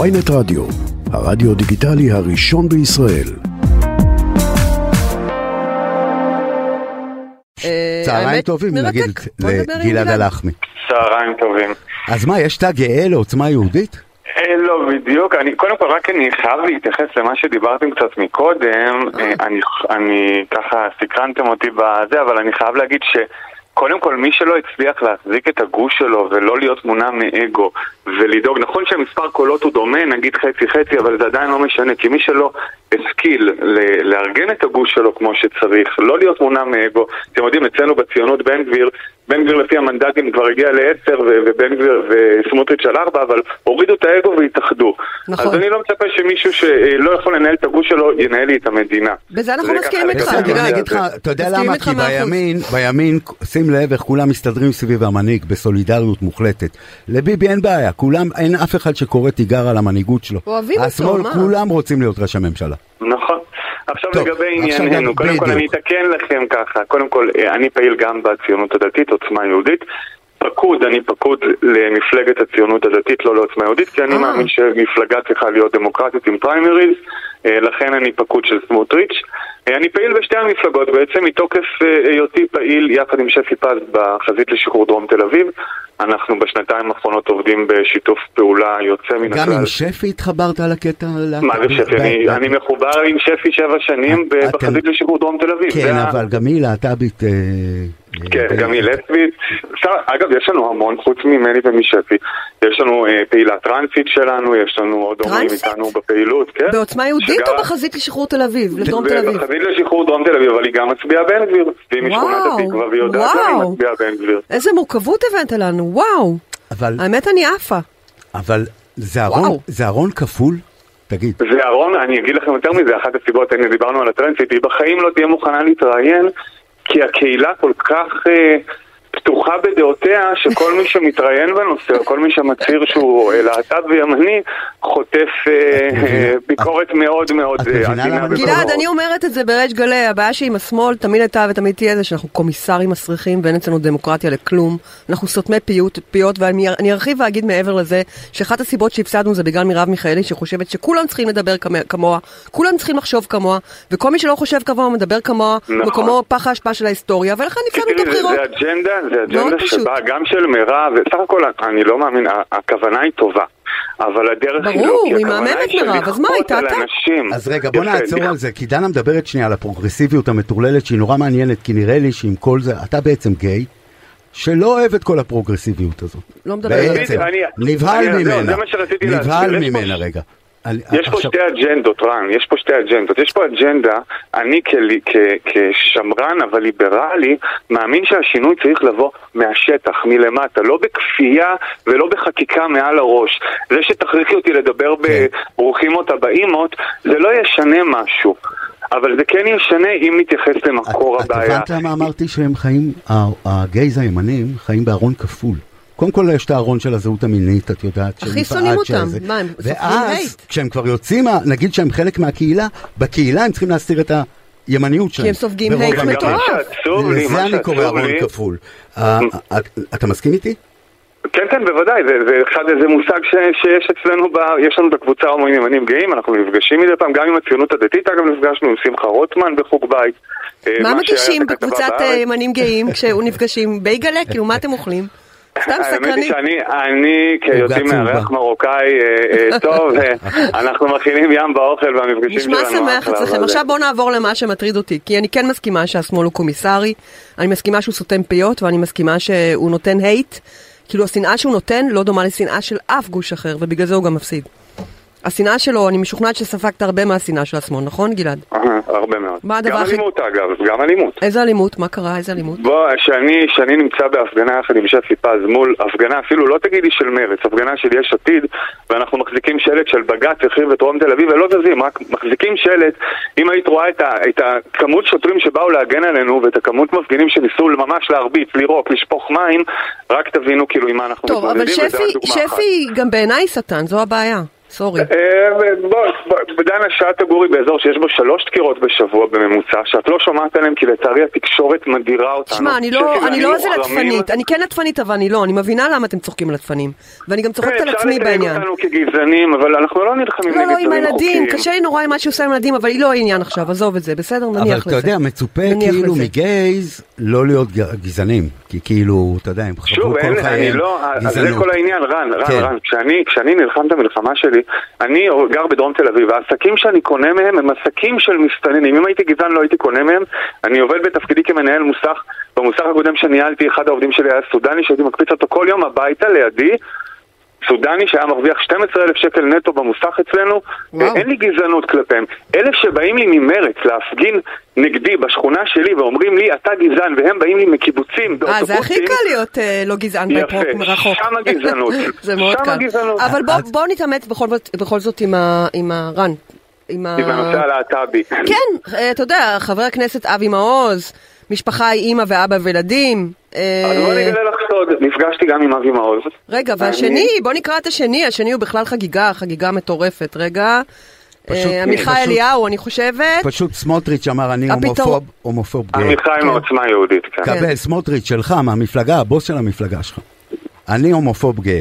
ויינט רדיו, הרדיו דיגיטלי הראשון בישראל. צהריים האמת, טובים. נגיד לגלעד גלעד. הלחמי. צהריים טובים. אז מה, יש תא גאה לעוצמה יהודית? אה, לא, בדיוק. אני, קודם כל, רק אני חייב להתייחס למה שדיברתם קצת מקודם. אה, אני, אני, ככה, סקרנתם אותי בזה, אבל אני חייב להגיד ש... קודם כל, מי שלא הצליח להחזיק את הגוש שלו ולא להיות מונע מאגו ולדאוג, נכון שמספר קולות הוא דומה, נגיד חצי-חצי, אבל זה עדיין לא משנה, כי מי שלא השכיל לארגן את הגוש שלו כמו שצריך, לא להיות מונע מאגו, אתם יודעים, אצלנו בציונות בן גביר, בן גביר לפי המנדטים כבר הגיע לעשר ובן גביר וסמוטריץ' על ארבע, אבל הורידו את האגו והתאחדו. נכון. אז אני לא מצפה שמישהו שלא יכול לנהל את הגוש שלו, ינהל לי את המדינה. בזה אנחנו מסכימים איתך, אתה יודע למה? כי. בימין, בימין, שים לב איך כולם מסתדרים סביב המנהיג בסולידריות מוחלטת. לביבי אין בעיה, כולם, אין אף אחד שקורא תיגר על המנהיגות שלו. אוהבים אותו, השמאל, מה? כולם רוצים להיות ראש הממשלה. נכון. עכשיו טוב, לגבי ענייננו, קודם כל. אני אתקן לכם ככה, קודם כל אה, אני פעיל גם בציונות הדתית, עוצמה יהודית. פקוד, אני פקוד למפלגת הציונות הדתית, לא לעוצמה יהודית, כי אני אה. מאמין שמפלגה צריכה להיות דמוקרטית עם פריימריז, אה, לכן אני פקוד של סמוטריץ'. אני פעיל בשתי המפלגות בעצם מתוקף היותי פעיל יחד עם שפי פז בחזית לשחרור דרום תל אביב. אנחנו בשנתיים האחרונות עובדים בשיתוף פעולה יוצא מן הכלל. גם עם שפי התחברת על הקטע? מה זה שפי? אני- אני מחובר עם שפי שבע שנים אתם- בחזית לשחרור דרום תל אביב. כן, אבל גם היא להט"בית. כן, גם היא לסבית. אגב, יש לנו המון חוץ ממני ומשפי. יש לנו אה, פעילה טרנסית שלנו, יש לנו עוד הורים? איתנו בפעילות, כן. בעוצמה יהודית או בחזית לשחרור תל אביב? לדרום תל אביב? בחזית לשחרור דרום תל אביב, אבל היא גם מצביעה בן גביר. והיא משכונת התקווה, והיא יודעת למה היא וואו. מצביעה בן גביר. איזה מורכבות הבאת לנו, וואו. אבל, האמת אני עפה. אבל זה ארון. זה ארון כפול? תגיד. זה אהרון, אני אגיד לכם יותר מזה, אחת הסיבות, הנה דיברנו על הטרנסית, היא בחיים לא תהיה מוכנה להתראיין, כי הקהילה כל כך אה, פתוחה בדעותיה, שכל מי שמתראיין בנושא, או כל מי שמצהיר שהוא להט"ב וימני, חוטף אה, ביקורת מאוד מאוד אה, עדינה. גלעד, אני אומרת את זה בריש גלי, הבעיה שעם השמאל תמיד הייתה ותמיד תהיה זה שאנחנו קומיסרים מסריחים ואין אצלנו דמוקרטיה לכלום. אנחנו סותמי פיות, פיות ואני אני ארחיב ואגיד מעבר לזה, שאחת הסיבות שהפסדנו זה בגלל מרב מיכאלי שחושבת שכולם צריכים לדבר כמוה, כולם צריכים לחשוב כמוה, וכל מי שלא חושב כמוה מדבר כמוה, נכון. מקומו פח האשפה של ההיסטוריה, ולכן הפסדנו את הבחירות. זה אג'נדה, זה אג'נדה. שבאה גם של מירב, וסך הכל אני לא מאמין, הכוונה היא טובה. אבל הדרך היא לא, ברור, כי היא הכוונה מהממת, היא של מירב, אז מה, לכפות הייתה על אתה? אנשים. אז רגע, בוא יפה, נעצור על זה, כי דנה מדברת שנייה על הפרוגרסיביות המטורללת שהיא נורא מעניינת, כי נראה לי שעם כל זה, אתה בעצם גיי, שלא אוהב את כל הפרוגרסיביות הזאת. לא מדבר על בעצם, אני- נבהל ממנה, זה מה שרציתי להסביר, נבהל ממנה רגע. על- יש פה שתי אג'נדות, רן, יש פה שתי אג'נדות. יש פה אג'נדה, אני כלי- כ- כשמרן אבל ליברלי, מאמין שהשינוי צריך לבוא מהשטח, מלמטה, לא בכפייה ולא בחקיקה מעל הראש. זה שתכריחי אותי לדבר כן. ברוכים אותה באימות, זה לא ישנה משהו. אבל זה כן ישנה אם נתייחס למקור את הבעיה. הבנת למה אמרתי שהם חיים, הגייז הימנים חיים בארון כפול. קודם כל יש את הארון של הזהות המינית, את יודעת. הכי שונאים אותם. שזה- מה, הם סופגים ואז? כשהם כבר יוצאים, נגיד שהם חלק מהקהילה, בקהילה הם צריכים להסתיר את הימניות שלהם. הם סופגים הייט. מטורף. לזה מה אני קורא ארון כפול. אה, אה, אתה מסכים איתי? כן, כן, בוודאי, זה, זה אחד, זה מושג ש, שיש אצלנו, ב, יש לנו בקבוצה הומואים ימנים גאים, אנחנו נפגשים מדי פעם, גם עם הציונות הדתית, אגב נפגשנו עם שמחה רוטמן בחוג בית. אה, מה מגישים את בקבוצת. אה, ימנים גאים כשהוא נפגשים? בייגלה? כאילו, מה אתם אוכלים? סתם האמת היא סקרנית. שאני, אני. מארח מרוקאי אה, אה, טוב, אה, אנחנו מכינים ים באוכל והמפגשים שלנו. נשמע שמח אצלכם. עכשיו בואו נעבור למה שמטריד אותי, כי אני כן מסכימה שהשמאל הוא קומיסרי, אני מסכימה שהוא סותם פיות, ואני מסכימה שהוא נותן הייט, כאילו השנאה שהוא נותן לא דומה לשנאה של אף גוש אחר, ובגלל זה הוא גם מפסיד. השנאה שלו, אני משוכנעת שספגת הרבה מהשנאה של השמאל, נכון גלעד? הרבה מאוד. מה הדבר גם אלימות אגב, גם אלימות. איזה אלימות? מה קרה? איזה אלימות? בוא, שאני, שאני נמצא בהפגנה יחד עם שפי פז מול הפגנה, אפילו לא תגידי של מרץ, הפגנה של יש עתיד, ואנחנו מחזיקים שלט של בג"ץ הרחיב את דרום תל אביב ולא זזים, רק מחזיקים שלט. אם היית רואה את, ה, את הכמות שוטרים שבאו להגן עלינו ואת הכמות מפגינים שניסו ממש להרביץ, לירוק, לשפוך מים, רק תבינו כאילו עם מה אנחנו טוב, אבל מתמודדים, וזה רק שפי. שפי גם בעיניי שטן, זו הבעיה. סורי. אה, בוא, בוא, דנה שעה תגורי באזור שיש בו שלוש דקירות בשבוע בממוצע, שאת לא שומעת עליהם כי לצערי התקשורת מדירה אותנו. שמע, אני לא, אני לא איזה. לטפנית, אני כן לטפנית אבל אני לא, אני מבינה למה אתם צוחקים על לטפנים. ואני גם צוחקת על כן, עצמי אפשר בעניין. לתייג אותנו כגזענים, אבל אנחנו לא נלחמים לא, נגד לא, עם דברים הילדים, חוקיים. קשה לי נורא עם מה שהוא עושה עם הילדים, אבל היא לא העניין עכשיו, עזוב את זה, בסדר? אבל נניח לזה. אתה יודע, מצופה כאילו. מגייז לא להיות גזענים. כי כאילו, אתה יודע, הם חוו שוב, אין, כל אני חייהם לא, אז זה גזענות. כל העניין, רן, רן, כן. רן, כשאני נלחם את המלחמה שלי, אני גר בדרום תל אביב, והעסקים שאני קונה מהם הם עסקים של מסתננים, אם הייתי גזען לא הייתי קונה מהם, אני עובד בתפקידי כמנהל מוסך, במוסך הקודם שניהלתי, אחד העובדים שלי היה סודני, שהייתי מקפיץ אותו כל יום הביתה לידי, סודני שהיה מרוויח 12,000 שקל נטו במוסך אצלנו, וואו. אין לי גזענות כלפיהם. אלה שבאים לי ממרץ להפגין נגדי בשכונה שלי ואומרים לי אתה גזען והם באים לי מקיבוצים אה, באוטובוסים זה הכי קל להיות אה, לא גזען יפה, בפרוק מרחוק. שם הגזענות. זה מאוד קל. הגזענות. אבל בוא- אז- בוא נתאמץ בכל בכל זאת עם ה- עם הרן. עם ה... עם הנושא הלהט"בי. כן, אה, אתה יודע, חבר הכנסת אבי מעוז, משפחה היא אימא ואבא וילדים. אה, אז בוא נגלה לך סוד, נפגשתי גם עם אבי מעוז. רגע, והשני, בוא נקרא את השני, השני הוא בכלל חגיגה, חגיגה מטורפת. רגע, אה, עמיחי אליהו, אני חושבת. פשוט סמוטריץ' אמר, אני הומופוב, הומופוב גאה. עמיחי כן. מעוצמה יהודית, כן. קבל, סמוטריץ' שלך, מהמפלגה, הבוס של המפלגה שלך. אני הומופוב גאה.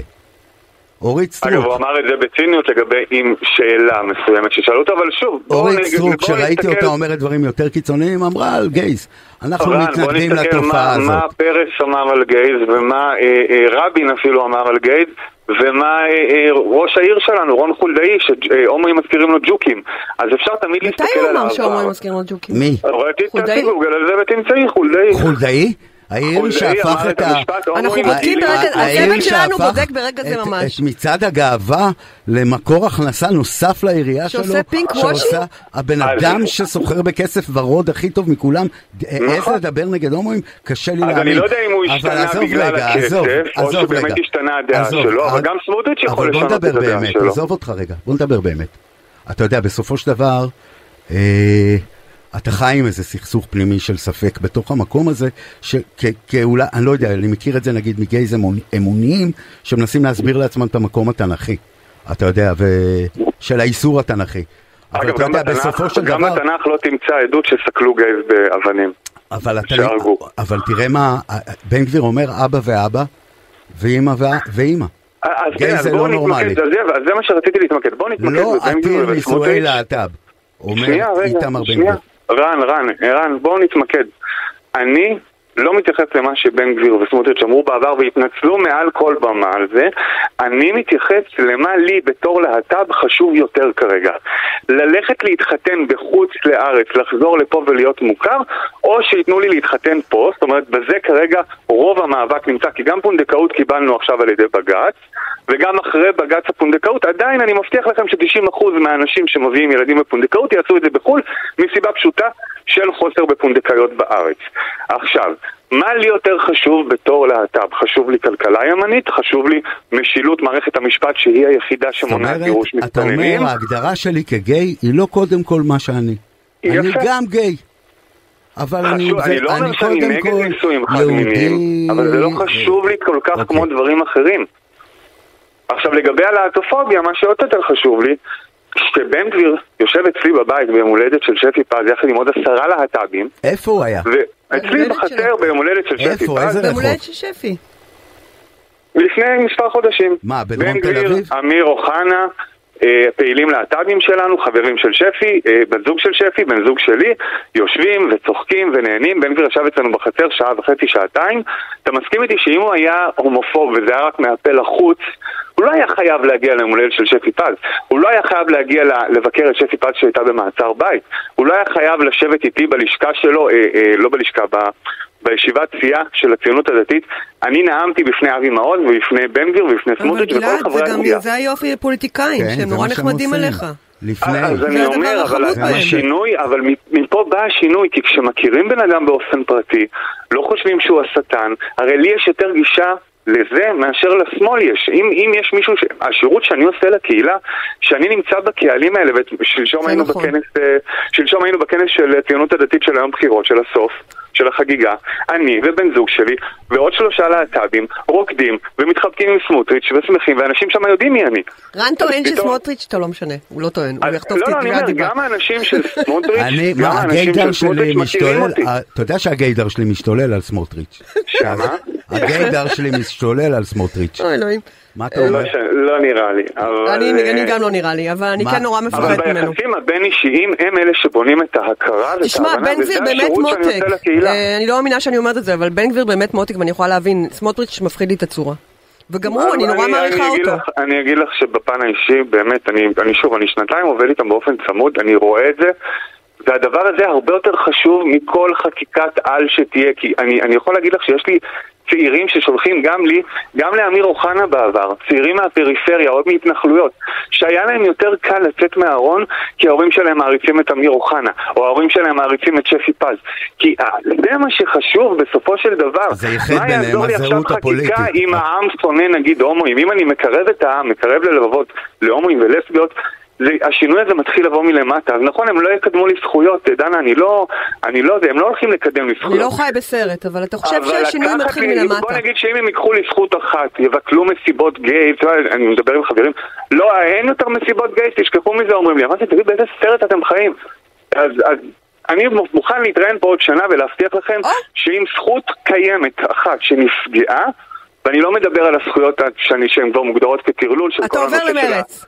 אורית אגב, הוא סטרוק, אמר את זה בציניות לגבי עם שאלה מסוימת ששאלו אותו, אבל שוב, בואו אורית סטרוק, בואו שראיתי נסתכל- אותה אומרת דברים יותר קיצוניים, אמרה על גייז. אנחנו רן, מתנגדים לתופעה מה- מה הזאת. פרס אמר על גייז, ומה אה, אה, רבין אפילו אמר על גייז, ומה אה, אה, ראש העיר שלנו, רון חולדאי, שהומואים מזכירים לו ג'וקים. אז אפשר תמיד מתי להסתכל הוא על אמר שההומואים העבר. מזכירים לו ג'וקים? מי? ראיתי את חולדאי? גוגל על זה ותמצאי, חולדאי. חולדאי? העיר חולדאי שהפך את ה... אנחנו "הומואים בודקים מגעילים". ברגע- העיר הצוות שלנו שהפך בודק ברגע זה את- ממש. את מצעד הגאווה למקור הכנסה נוסף לעירייה שלו. שעושה שעושה washing? הבן אז- אדם שסוחר בכסף ורוד הכי טוב מכולם. העז נכון. לדבר נגד הומואים? קשה לי אז להאמין. אני לא יודע אם הוא אבל השתנה בגלל הכסף, או שבאמת. השתנה הדעה שלו, אבל אבל- גם סמוטריץ' יכול אבל בוא לשנות נדבר את הדעה באמת, שלו. עזוב אותך רגע, בוא נדבר באמת. אתה יודע, בסופו של דבר, אה, אתה חי עם איזה סכסוך פנימי של ספק בתוך המקום הזה, שכאולי, אני לא יודע, אני מכיר את זה נגיד מגייז אמוני- אמוניים, שמנסים להסביר לעצמם את המקום התנ"כי. אתה יודע. של האיסור התנ"כי. אבל אגב, אתה גם יודע, בתנ"ך- בסופו של גם דבר, בתנ"ך לא תמצא עדות שסקלו גייז באבנים. אבל אתה. אבל תראה מה, בן גביר אומר אבא ואבא, ואימא ואימא. אז גייז כן, אז זה בואו לא נורמלי. נתמקד, אז זה- מה שרציתי להתמקד. בואו נתמקד לא עתיר נישואי. להט"ב. אומר איתמר בן. גביר. רן, רן, רן, בואו נתמקד. אני לא מתייחס למה שבן גביר וסמוטריץ' אמרו בעבר והתנצלו מעל כל במה על זה. אני מתייחס למה לי בתור להט"ב חשוב יותר כרגע. ללכת להתחתן בחוץ לארץ, לחזור לפה ולהיות מוכר, או שייתנו לי להתחתן פה, זאת אומרת, בזה כרגע רוב המאבק נמצא, כי גם פונדקאות קיבלנו עכשיו על ידי בג"ץ, וגם אחרי בג"ץ הפונדקאות, עדיין אני מבטיח לכם ש-90% מהאנשים שמביאים ילדים בפונדקאות יעשו את זה בחו"ל, מסיבה פשוטה של חוסר בפונדקאיות בארץ. עכשיו, מה לי יותר חשוב בתור להט"ב? חשוב לי כלכלה ימנית, חשוב לי משילות מערכת המשפט שהיא היחידה זאת שמונעת אומרת, גירוש אתה מסתננים. אומר, ההגדרה שלי כגיי היא לא קודם כל מה שאני. יפה. אני גם גיי. אבל אני, חשוב, אני זה- לא אומר אני שאני קודם נגד נישואים אבל זה לא חשוב לי כל כך אוקיי. כמו דברים אחרים. עכשיו לגבי הלהטופוביה, מה שעוד יותר חשוב לי, שבן גביר יושב אצלי בבית ביום הולדת של שפי פז יחד עם עוד עשרה להט"בים, איפה הוא היה? הולדת בחצר. ביום הולדת של שפי איפה? פז, איזה ביום רחוב? הולדת של שפי. לפני מספר חודשים. מה, בדרום בן תל גביר, אביב? אמיר אוחנה, פעילים להט"בים שלנו, חברים של שפי, אה, בן זוג של שפי, בן זוג שלי, יושבים וצוחקים ונהנים. בן גביר ישב אצלנו בחצר שעה וחצי, שעתיים. אתה מסכים איתי שאם הוא היה הומופוב וזה היה רק מהפה לחוץ, הוא לא היה חייב להגיע ליום של שפי פז. הוא לא היה חייב להגיע לבקר את שפי פז שהייתה במעצר בית. הוא לא היה חייב לשבת איתי בלשכה שלו, אה, אה, לא בלשכה. בישיבת סיעה של הציונות הדתית, אני נאמתי בפני אבי מעוז ובפני בן גביר ובפני אבל סמוטריץ' וכל גלעד, חברי הסיעה. זה היופי לפוליטיקאים, כן, שהם נורא נחמדים. עליך. לפני. אז זה אני אומר, אבל. השינוי, אבל מפה בא השינוי, כי כשמכירים בן אדם באופן פרטי, לא חושבים שהוא השטן, הרי לי יש יותר גישה לזה מאשר לשמאל יש. אם, אם יש מישהו, ש... השירות שאני עושה לקהילה, שאני נמצא בקהלים האלה, ושלשום היינו, נכון. בכנס, אה, שלשום היינו בכנס של הציונות הדתית של היום בחירות, של הסוף, של החגיגה, אני ובן זוג שלי ועוד שלושה להט"בים רוקדים ומתחבקים עם סמוטריץ' ושמחים, ואנשים שם יודעים מי אני. רן טוען פתאום- שסמוטריץ', אתה לא משנה, הוא לא טוען, הוא יחטוף לא, אותי לא, אני תביעת אומר, דיבה. גם האנשים של סמוטריץ', אני, גם מה, האנשים הגיידר של סמוטריץ' שלי מכירים משתולל, אותי. אה, אתה יודע שהגיידר שלי משתולל על סמוטריץ'. שמה? הגיידר שלי משתולל על סמוטריץ'. אוי אלוהים. מה אתה אומר? לא לא נראה לי. אבל, אני אני אה, גם לא נראה לי, אבל אני? כן נורא אבל מפחדת אבל ממנו. ביחסים הבין-אישיים הם אלה שבונים את ההכרה ואת תשמע, ההבנה, וזה השירות שאני מותק. עושה לקהילה. אה, אני לא מאמינה שאני אומרת את זה, אבל בן גביר באמת מותק, ואני יכולה להבין, סמוטריץ' מפחיד לי את הצורה. וגם הוא, אני נורא מעריכה אותו. לך, אני אגיד לך שבפן האישי, באמת, אני, אני שוב, אני שנתיים עובד איתם באופן צמוד, אני רואה את זה, והדבר הזה הרבה יותר חשוב מכל חקיקת על שתהיה, כי אני, אני יכול להגיד לך שיש לי צעירים ששולחים גם לי, גם לאמיר אוחנה בעבר, צעירים מהפריפריה, עוד מהתנחלויות, שהיה להם יותר קל לצאת מהארון כי ההורים שלהם מעריצים את אמיר אוחנה, או ההורים שלהם מעריצים את שפי פז. כי אה, זה מה שחשוב בסופו של דבר. זה איחד מה ביניהם יעזור לי עכשיו הזהות חקיקה הפוליטית. אם העם שונא נגיד הומואים? אם אני מקרב את העם, מקרב ללבבות להומואים ולסביות, זה, השינוי הזה מתחיל לבוא מלמטה. אז נכון, הם לא יקדמו לי זכויות, דנה, אני לא, אני לא יודע, הם לא הולכים לקדם לי זכויות. אני לא חי בסרט, אבל אתה חושב אבל שהשינוי מתחיל לי- מלמטה. בוא נגיד שאם הם ייקחו לי זכות אחת, יבטלו מסיבות גיי, אתה יודע, אני מדבר עם חברים, לא, אין יותר מסיבות גיי, תשכחו מזה, אומרים לי. אמרתי, תגיד, באיזה סרט אתם חיים? אז, אז אני מוכן להתראיין פה עוד שנה ולהבטיח לכם. שאם זכות קיימת אחת שנפגעה, ואני לא מדבר על הזכויות שאני, שהן כבר מוגדרות כטרלול של אתה כל עובר הנושא שלה. למרץ.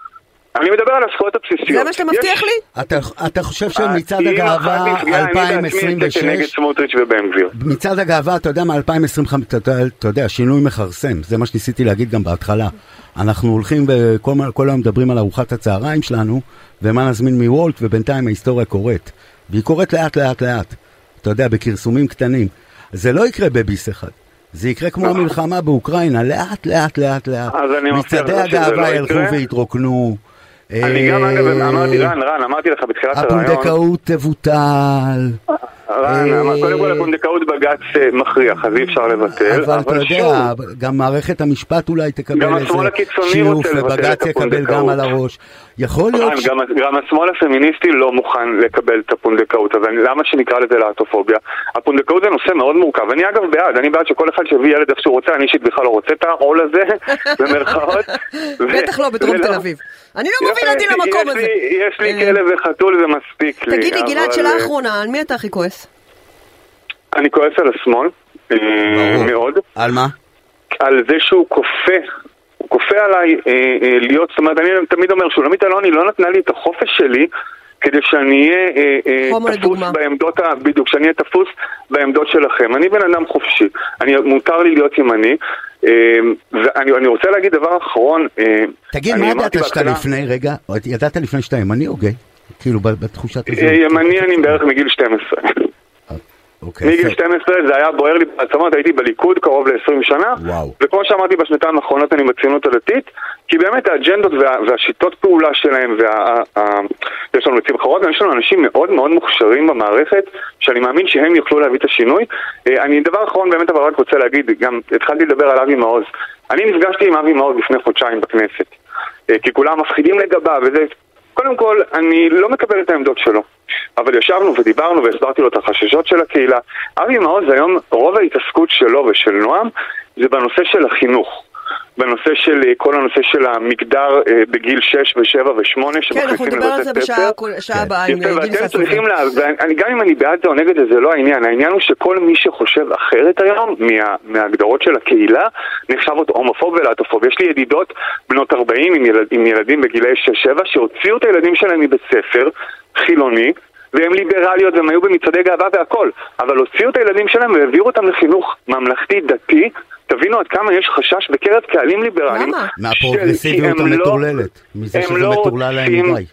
אני מדבר על הזכויות הבסיסיות. זה מה שאתה מבטיח יש- לי? אתה, אתה חושב שמצעד אם הגאווה אחת נפגעה, אני בעצמי אצא כנגד 2026, סמוטריץ' ובן גביר. מצעד הגאווה, אתה יודע, מ-2025, אתה, יודע- אתה יודע, שינוי מכרסם, זה מה שניסיתי להגיד גם בהתחלה. אנחנו הולכים וכל מה- כל היום מדברים על ארוחת הצהריים שלנו, ומה נזמין מוולט, ובינתיים ההיסטוריה קורית. והיא קורית לאט לאט לאט. אתה יודע, בכרסומים קטנים. זה לא יקרה בביס אחד. זה יקרה כמו המלחמה באוקראינה, לאט לאט לאט לאט. אז אני מבטיח מצעדי שזה הגאווה לא ילכו. ויתרוקנו. אני גם, אה, אגב, אמרתי, רן, רן, אמרתי לך בתחילת הרעיון, הפונדקאות תבוטל. רן, אה, קודם כל הפונדקאות בג"ץ אה, מכריח, אז אי אפשר לבטל, אבל אתה יודע, גם מערכת המשפט אולי תקבל איזה שיוף, ובג"ץ יקבל. גם על הראש. יכול להיות ש... גם, השמאל הפמיניסטי לא מוכן לקבל את הפונדקאות, אבל למה שנקרא לזה להטופוביה? הפונדקאות זה נושא מאוד מורכב, אני אגב בעד, אני בעד שכל אחד שיביא ילד איך שהוא רוצה, אני אישית בכלל לא רוצה את העול הזה, במרכאות. בטח לא בדרום תל אביב. אני לא מוביל אותי למקום הזה. יש לי אה, כלב וחתול, זה מספיק לי. תגיד לי, גלעד, שאלה אחרונה, על מי אתה הכי כועס? אני כועס על השמאל, אה. מאוד. על מה? על זה שהוא כופה, הוא כופה עליי אה, אה, להיות, זאת אומרת, אני תמיד אומר, שולמית אלוני לא נתנה לי את החופש שלי כדי שאני אהיה אה, אה, תפוס לדוגמה. בעמדות, ה- בדיוק, שאני אהיה תפוס בעמדות שלכם. אני בן אדם חופשי, אני, מותר לי להיות ימני, אה, ואני אני רוצה להגיד דבר אחרון. אה, תגיד, מה ידעת שאתה בהתחלה- לפני, רגע, ידעת לפני שאתה ימני או גיי? כאילו, בתחושת. אה, ימני אני בערך מגיל 12. אוקיי, מגיל יפה. 12 זה היה בוער לי בעצמות, הייתי בליכוד קרוב ל-20 שנה, וואו. וכמו שאמרתי בשנתיים האחרונות אני בציונות הדתית, כי באמת האג'נדות וה, והשיטות פעולה שלהם, וה, ה, יש לנו נציב אחרות, ויש לנו אנשים מאוד מאוד מוכשרים במערכת, שאני מאמין שהם יוכלו להביא את השינוי. אה, אני דבר אחרון באמת אבל רק רוצה להגיד, גם התחלתי לדבר על אבי מעוז. אני נפגשתי עם אבי מעוז לפני חודשיים בכנסת, אה, כי כולם מפחידים לגביו וזה, קודם כל, אני לא מקבל את העמדות שלו. אבל ישבנו ודיברנו והסברתי לו את החששות של הקהילה. אבי מעוז היום, רוב ההתעסקות שלו ושל נועם זה בנושא של החינוך. בנושא של אה, כל הנושא של המגדר אה, בגיל 6 ו-7 ו-8 כן, אנחנו נדבר על זה בשעה בשעה הבאה עם גיל ואתם ססובר. צריכים לה... גם אם אני בעד זה או נגד זה, זה לא העניין. העניין הוא שכל מי שחושב אחרת היום, מה, מההגדרות של הקהילה, נחשב אותו הומופוב ולהטופוב. יש לי ידידות בנות 40 עם, ילד, עם ילדים בגילאי 6-7, שהוציאו את הילדים שלהם מבית ספר חילוני, והם ליברליות והם היו במצעדי גאווה והכל, אבל הוציאו את הילדים שלהם והעבירו אותם לחינוך ממלכתי דתי. תבינו עד כמה יש חשש בקרב קהלים ליברליים. למה? מהפרוגרסיביות לא- המטורללת. מזה שזה לא מטורלל להם מדי.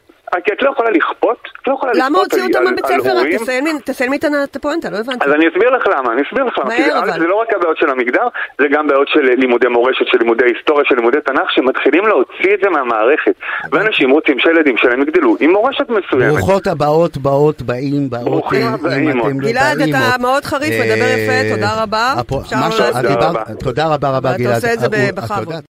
כי את לא יכולה לכפות, את לא יכולה למה לכפות הוציאו אותם מבית ספר? תסיימי- תסיימי את הפואנטה, לא הבנתי. אז אני אסביר לך למה, אני אסביר לך למה. מהר, אבל. זה לא רק הבעיות של המגדר, זה גם בעיות של לימודי מורשת, של לימודי היסטוריה, של לימודי תנ"ך, שמתחילים להוציא את זה מהמערכת. ואנשים רוצים שהילדים שלהם יגדלו עם מורשת מסוימת. ברוכות הבאות, באות, באים, באות, אם אתם. לא גלעד, אתה. מאוד חריף, אה, מדבר יפה, תודה רבה. דיבר- תודה רבה. תודה רבה רבה גלעד. עושה את זה אה, בכבוד. אתה